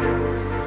Música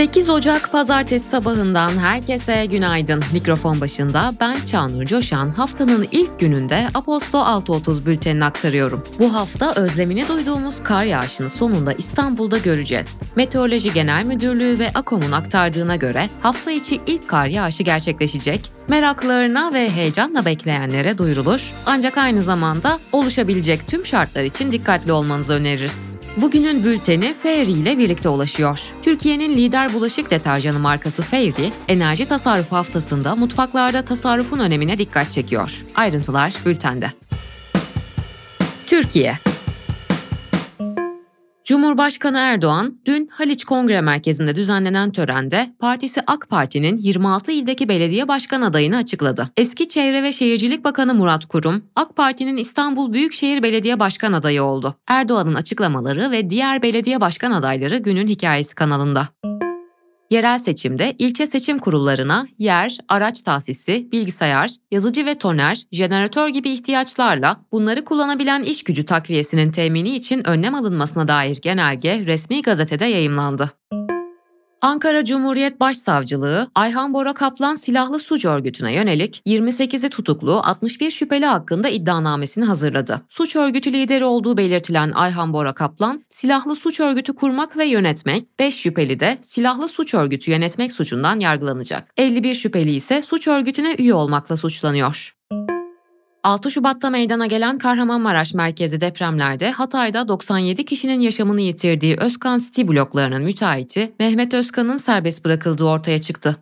8 Ocak Pazartesi sabahından herkese günaydın. Mikrofon başında ben Çağnur Coşan. Haftanın ilk gününde Aposto 6.30 bültenini aktarıyorum. Bu hafta özlemini duyduğumuz kar yağışını sonunda İstanbul'da göreceğiz. Meteoroloji Genel Müdürlüğü ve AKOM'un aktardığına göre hafta içi ilk kar yağışı gerçekleşecek. Meraklarına ve heyecanla bekleyenlere duyurulur. Ancak aynı zamanda oluşabilecek tüm şartlar için dikkatli olmanızı öneririz. Bugünün bülteni Fairy ile birlikte ulaşıyor. Türkiye'nin lider bulaşık deterjanı markası Fairy, enerji tasarrufu haftasında mutfaklarda tasarrufun önemine dikkat çekiyor. Ayrıntılar bültende. Türkiye Cumhurbaşkanı Erdoğan dün Haliç Kongre Merkezi'nde düzenlenen törende partisi AK Parti'nin 26 ildeki belediye başkan adayını açıkladı. Eski Çevre ve Şehircilik Bakanı Murat Kurum, AK Parti'nin İstanbul Büyükşehir Belediye Başkan adayı oldu. Erdoğan'ın açıklamaları ve diğer belediye başkan adayları günün hikayesi kanalında. Yerel seçimde ilçe seçim kurullarına yer, araç tahsisi, bilgisayar, yazıcı ve toner, jeneratör gibi ihtiyaçlarla bunları kullanabilen iş gücü takviyesinin temini için önlem alınmasına dair genelge resmi gazetede yayımlandı. Ankara Cumhuriyet Başsavcılığı, Ayhan Bora Kaplan silahlı suç örgütüne yönelik 28'i tutuklu 61 şüpheli hakkında iddianamesini hazırladı. Suç örgütü lideri olduğu belirtilen Ayhan Bora Kaplan, silahlı suç örgütü kurmak ve yönetmek, 5 şüpheli de silahlı suç örgütü yönetmek suçundan yargılanacak. 51 şüpheli ise suç örgütüne üye olmakla suçlanıyor. 6 Şubat'ta meydana gelen Kahramanmaraş merkezi depremlerde Hatay'da 97 kişinin yaşamını yitirdiği Özkan City bloklarının müteahhiti Mehmet Özkan'ın serbest bırakıldığı ortaya çıktı.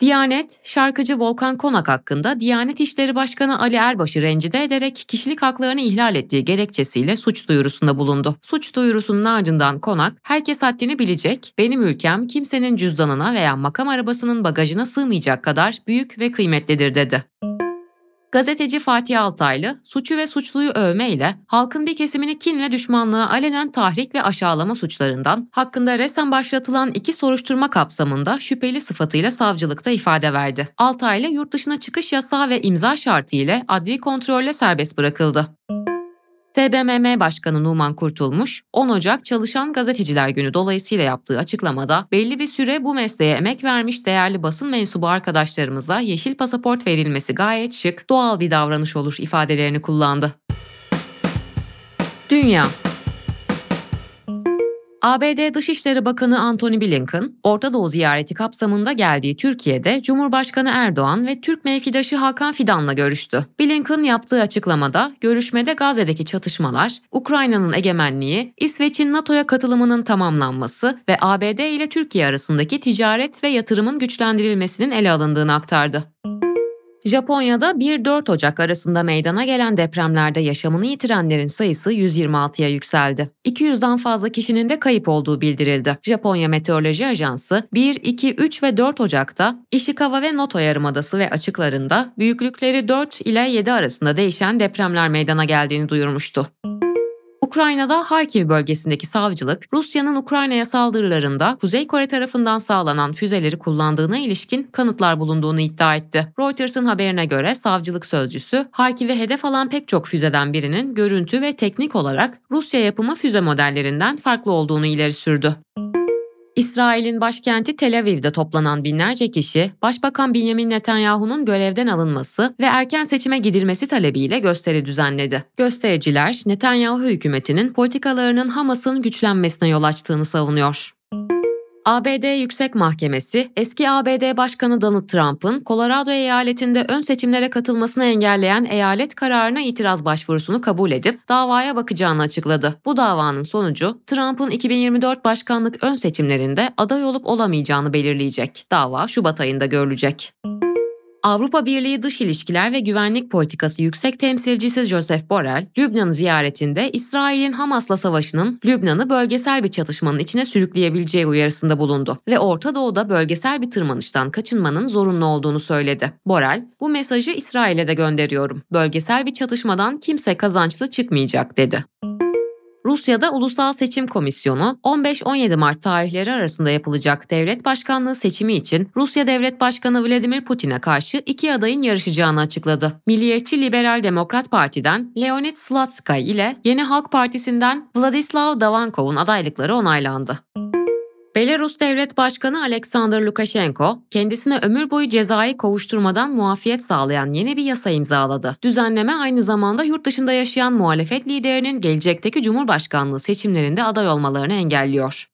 Diyanet, şarkıcı Volkan Konak hakkında Diyanet İşleri Başkanı Ali Erbaş'ı rencide ederek kişilik haklarını ihlal ettiği gerekçesiyle suç duyurusunda bulundu. Suç duyurusunun ardından Konak, herkes haddini bilecek, benim ülkem kimsenin cüzdanına veya makam arabasının bagajına sığmayacak kadar büyük ve kıymetlidir dedi. Gazeteci Fatih Altaylı, suçu ve suçluyu övmeyle halkın bir kesimini kin ve düşmanlığa alenen tahrik ve aşağılama suçlarından hakkında resen başlatılan iki soruşturma kapsamında şüpheli sıfatıyla savcılıkta ifade verdi. Altaylı yurt dışına çıkış yasağı ve imza şartı ile adli kontrolle serbest bırakıldı. TBMM Başkanı Numan Kurtulmuş, 10 Ocak Çalışan Gazeteciler Günü dolayısıyla yaptığı açıklamada belli bir süre bu mesleğe emek vermiş değerli basın mensubu arkadaşlarımıza yeşil pasaport verilmesi gayet şık, doğal bir davranış olur ifadelerini kullandı. Dünya ABD Dışişleri Bakanı Antony Blinken, Orta Doğu ziyareti kapsamında geldiği Türkiye'de Cumhurbaşkanı Erdoğan ve Türk mevkidaşı Hakan Fidan'la görüştü. Blinken yaptığı açıklamada görüşmede Gazze'deki çatışmalar, Ukrayna'nın egemenliği, İsveç'in NATO'ya katılımının tamamlanması ve ABD ile Türkiye arasındaki ticaret ve yatırımın güçlendirilmesinin ele alındığını aktardı. Japonya'da 1-4 Ocak arasında meydana gelen depremlerde yaşamını yitirenlerin sayısı 126'ya yükseldi. 200'den fazla kişinin de kayıp olduğu bildirildi. Japonya Meteoroloji Ajansı 1, 2, 3 ve 4 Ocak'ta Ishikawa ve Noto Yarımadası ve açıklarında büyüklükleri 4 ile 7 arasında değişen depremler meydana geldiğini duyurmuştu. Ukrayna'da Harkiv bölgesindeki savcılık, Rusya'nın Ukrayna'ya saldırılarında Kuzey Kore tarafından sağlanan füzeleri kullandığına ilişkin kanıtlar bulunduğunu iddia etti. Reuters'ın haberine göre savcılık sözcüsü, Harkiv'e hedef alan pek çok füzeden birinin görüntü ve teknik olarak Rusya yapımı füze modellerinden farklı olduğunu ileri sürdü. İsrail'in başkenti Tel Aviv'de toplanan binlerce kişi, Başbakan Benjamin Netanyahu'nun görevden alınması ve erken seçime gidilmesi talebiyle gösteri düzenledi. Göstericiler, Netanyahu hükümetinin politikalarının Hamas'ın güçlenmesine yol açtığını savunuyor. ABD Yüksek Mahkemesi, eski ABD Başkanı Donald Trump'ın Colorado eyaletinde ön seçimlere katılmasını engelleyen eyalet kararına itiraz başvurusunu kabul edip davaya bakacağını açıkladı. Bu davanın sonucu Trump'ın 2024 başkanlık ön seçimlerinde aday olup olamayacağını belirleyecek. Dava Şubat ayında görülecek. Avrupa Birliği Dış İlişkiler ve Güvenlik Politikası Yüksek Temsilcisi Joseph Borrell, Lübnan ziyaretinde İsrail'in Hamas'la savaşının Lübnan'ı bölgesel bir çatışmanın içine sürükleyebileceği uyarısında bulundu ve Orta Doğu'da bölgesel bir tırmanıştan kaçınmanın zorunlu olduğunu söyledi. Borrell, bu mesajı İsrail'e de gönderiyorum. Bölgesel bir çatışmadan kimse kazançlı çıkmayacak dedi. Rusya'da Ulusal Seçim Komisyonu 15-17 Mart tarihleri arasında yapılacak devlet başkanlığı seçimi için Rusya Devlet Başkanı Vladimir Putin'e karşı iki adayın yarışacağını açıkladı. Milliyetçi Liberal Demokrat Parti'den Leonid Slatskay ile Yeni Halk Partisi'nden Vladislav Davankov'un adaylıkları onaylandı. Belarus Devlet Başkanı Alexander Lukashenko, kendisine ömür boyu cezayı kovuşturmadan muafiyet sağlayan yeni bir yasa imzaladı. Düzenleme aynı zamanda yurt dışında yaşayan muhalefet liderinin gelecekteki Cumhurbaşkanlığı seçimlerinde aday olmalarını engelliyor.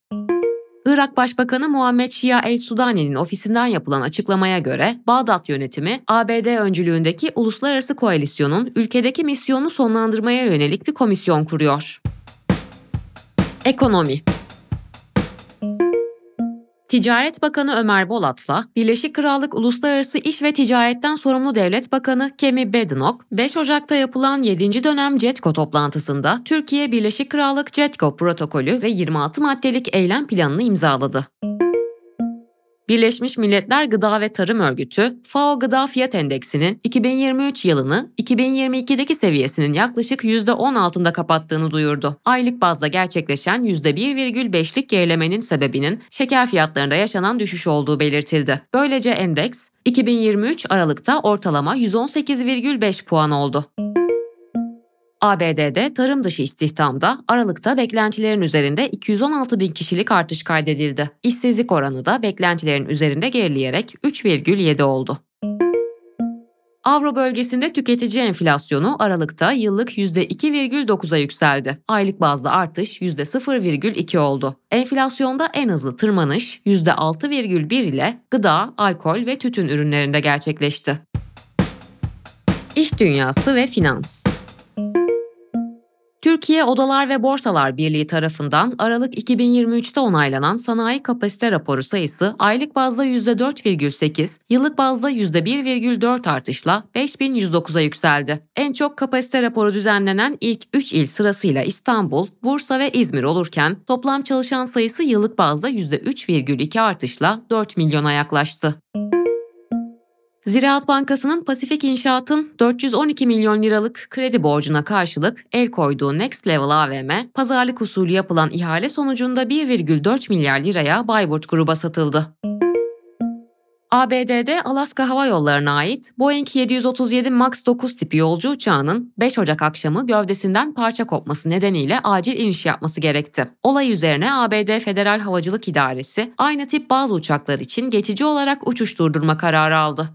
Irak Başbakanı Muhammed Şia el-Sudani'nin ofisinden yapılan açıklamaya göre Bağdat yönetimi ABD öncülüğündeki uluslararası koalisyonun ülkedeki misyonu sonlandırmaya yönelik bir komisyon kuruyor. Ekonomi Ticaret Bakanı Ömer Bolat'la Birleşik Krallık Uluslararası İş ve Ticaretten Sorumlu Devlet Bakanı Kemi Badenoch, 5 Ocak'ta yapılan 7. dönem CETCO toplantısında Türkiye Birleşik Krallık CETCO protokolü ve 26 maddelik eylem planını imzaladı. Birleşmiş Milletler Gıda ve Tarım Örgütü, FAO Gıda Fiyat Endeksinin 2023 yılını 2022'deki seviyesinin yaklaşık %10 altında kapattığını duyurdu. Aylık bazda gerçekleşen %1,5'lik gerilemenin sebebinin şeker fiyatlarında yaşanan düşüş olduğu belirtildi. Böylece endeks 2023 Aralık'ta ortalama 118,5 puan oldu. ABD'de tarım dışı istihdamda Aralık'ta beklentilerin üzerinde 216 bin kişilik artış kaydedildi. İşsizlik oranı da beklentilerin üzerinde gerileyerek 3,7 oldu. Avro bölgesinde tüketici enflasyonu Aralık'ta yıllık %2,9'a yükseldi. Aylık bazda artış %0,2 oldu. Enflasyonda en hızlı tırmanış %6,1 ile gıda, alkol ve tütün ürünlerinde gerçekleşti. İş dünyası ve finans Türkiye Odalar ve Borsalar Birliği tarafından Aralık 2023'te onaylanan sanayi kapasite raporu sayısı aylık bazda %4,8, yıllık bazda %1,4 artışla 5109'a yükseldi. En çok kapasite raporu düzenlenen ilk 3 il sırasıyla İstanbul, Bursa ve İzmir olurken toplam çalışan sayısı yıllık bazda %3,2 artışla 4 milyona yaklaştı. Ziraat Bankası'nın Pasifik İnşaat'ın 412 milyon liralık kredi borcuna karşılık el koyduğu Next Level AVM, pazarlık usulü yapılan ihale sonucunda 1,4 milyar liraya Bayburt gruba satıldı. ABD'de Alaska Hava Yolları'na ait Boeing 737 MAX 9 tipi yolcu uçağının 5 Ocak akşamı gövdesinden parça kopması nedeniyle acil iniş yapması gerekti. Olay üzerine ABD Federal Havacılık İdaresi aynı tip bazı uçaklar için geçici olarak uçuş durdurma kararı aldı.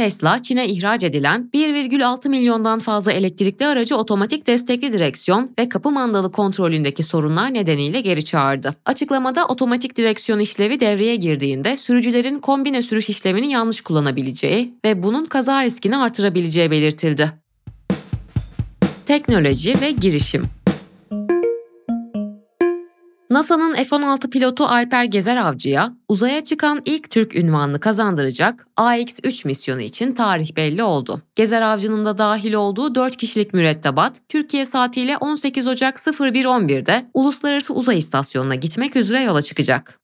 Tesla, Çin'e ihraç edilen 1,6 milyondan fazla elektrikli aracı otomatik destekli direksiyon ve kapı mandalı kontrolündeki sorunlar nedeniyle geri çağırdı. Açıklamada otomatik direksiyon işlevi devreye girdiğinde sürücülerin kombine sürüş işlemini yanlış kullanabileceği ve bunun kaza riskini artırabileceği belirtildi. Teknoloji ve girişim NASA'nın F-16 pilotu Alper Gezer Avcı'ya uzaya çıkan ilk Türk ünvanını kazandıracak AX-3 misyonu için tarih belli oldu. Gezer Avcı'nın da dahil olduğu 4 kişilik mürettebat Türkiye saatiyle 18 Ocak 01.11'de Uluslararası Uzay İstasyonu'na gitmek üzere yola çıkacak.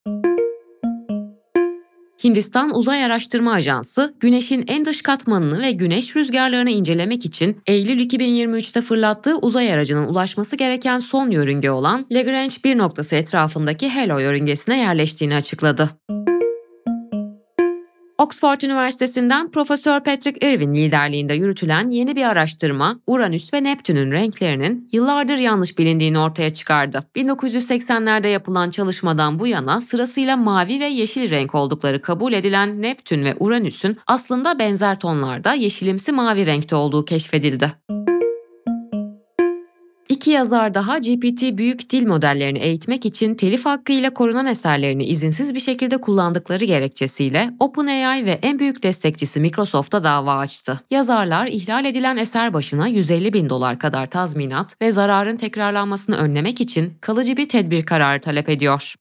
Hindistan Uzay Araştırma Ajansı, Güneş'in en dış katmanını ve güneş rüzgarlarını incelemek için Eylül 2023'te fırlattığı uzay aracının ulaşması gereken son yörünge olan Lagrange 1 noktası etrafındaki Halo yörüngesine yerleştiğini açıkladı. Oxford Üniversitesi'nden Profesör Patrick Irwin liderliğinde yürütülen yeni bir araştırma, Uranüs ve Neptün'ün renklerinin yıllardır yanlış bilindiğini ortaya çıkardı. 1980'lerde yapılan çalışmadan bu yana sırasıyla mavi ve yeşil renk oldukları kabul edilen Neptün ve Uranüs'ün aslında benzer tonlarda yeşilimsi mavi renkte olduğu keşfedildi. İki yazar daha GPT büyük dil modellerini eğitmek için telif hakkı ile korunan eserlerini izinsiz bir şekilde kullandıkları gerekçesiyle OpenAI ve en büyük destekçisi Microsoft'a dava açtı. Yazarlar ihlal edilen eser başına 150 bin dolar kadar tazminat ve zararın tekrarlanmasını önlemek için kalıcı bir tedbir kararı talep ediyor.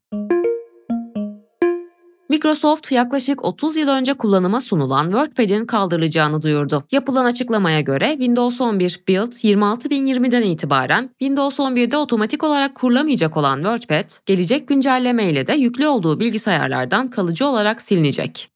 Microsoft yaklaşık 30 yıl önce kullanıma sunulan WordPad'in kaldırılacağını duyurdu. Yapılan açıklamaya göre Windows 11 Build 26020'den itibaren Windows 11'de otomatik olarak kurulamayacak olan WordPad, gelecek güncelleme ile de yüklü olduğu bilgisayarlardan kalıcı olarak silinecek.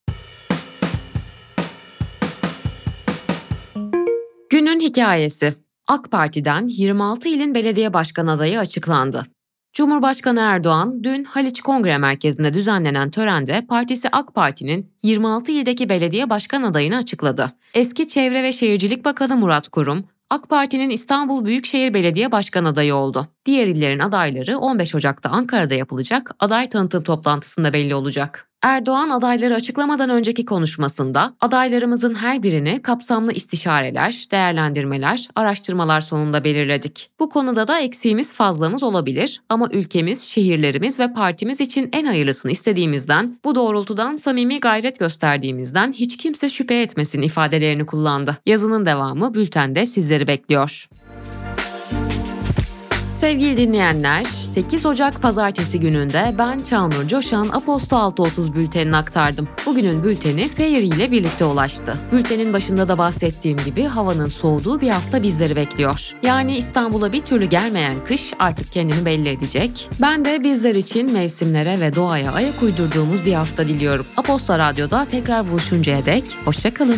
Günün hikayesi AK Parti'den 26 ilin belediye başkan adayı açıklandı. Cumhurbaşkanı Erdoğan dün Haliç Kongre Merkezi'nde düzenlenen törende partisi AK Parti'nin 26 ildeki belediye başkan adayını açıkladı. Eski Çevre ve Şehircilik Bakanı Murat Kurum, AK Parti'nin İstanbul Büyükşehir Belediye Başkan adayı oldu. Diğer illerin adayları 15 Ocak'ta Ankara'da yapılacak aday tanıtım toplantısında belli olacak. Erdoğan adayları açıklamadan önceki konuşmasında adaylarımızın her birini kapsamlı istişareler, değerlendirmeler, araştırmalar sonunda belirledik. Bu konuda da eksiğimiz fazlamız olabilir ama ülkemiz, şehirlerimiz ve partimiz için en hayırlısını istediğimizden, bu doğrultudan samimi gayret gösterdiğimizden hiç kimse şüphe etmesin ifadelerini kullandı. Yazının devamı bültende sizleri bekliyor. Sevgili dinleyenler, 8 Ocak pazartesi gününde ben Çağnur Coşan Aposto 630 bültenini aktardım. Bugünün bülteni Fair ile birlikte ulaştı. Bültenin başında da bahsettiğim gibi havanın soğuduğu bir hafta bizleri bekliyor. Yani İstanbul'a bir türlü gelmeyen kış artık kendini belli edecek. Ben de bizler için mevsimlere ve doğaya ayak uydurduğumuz bir hafta diliyorum. Aposto Radyo'da tekrar buluşuncaya dek hoşçakalın.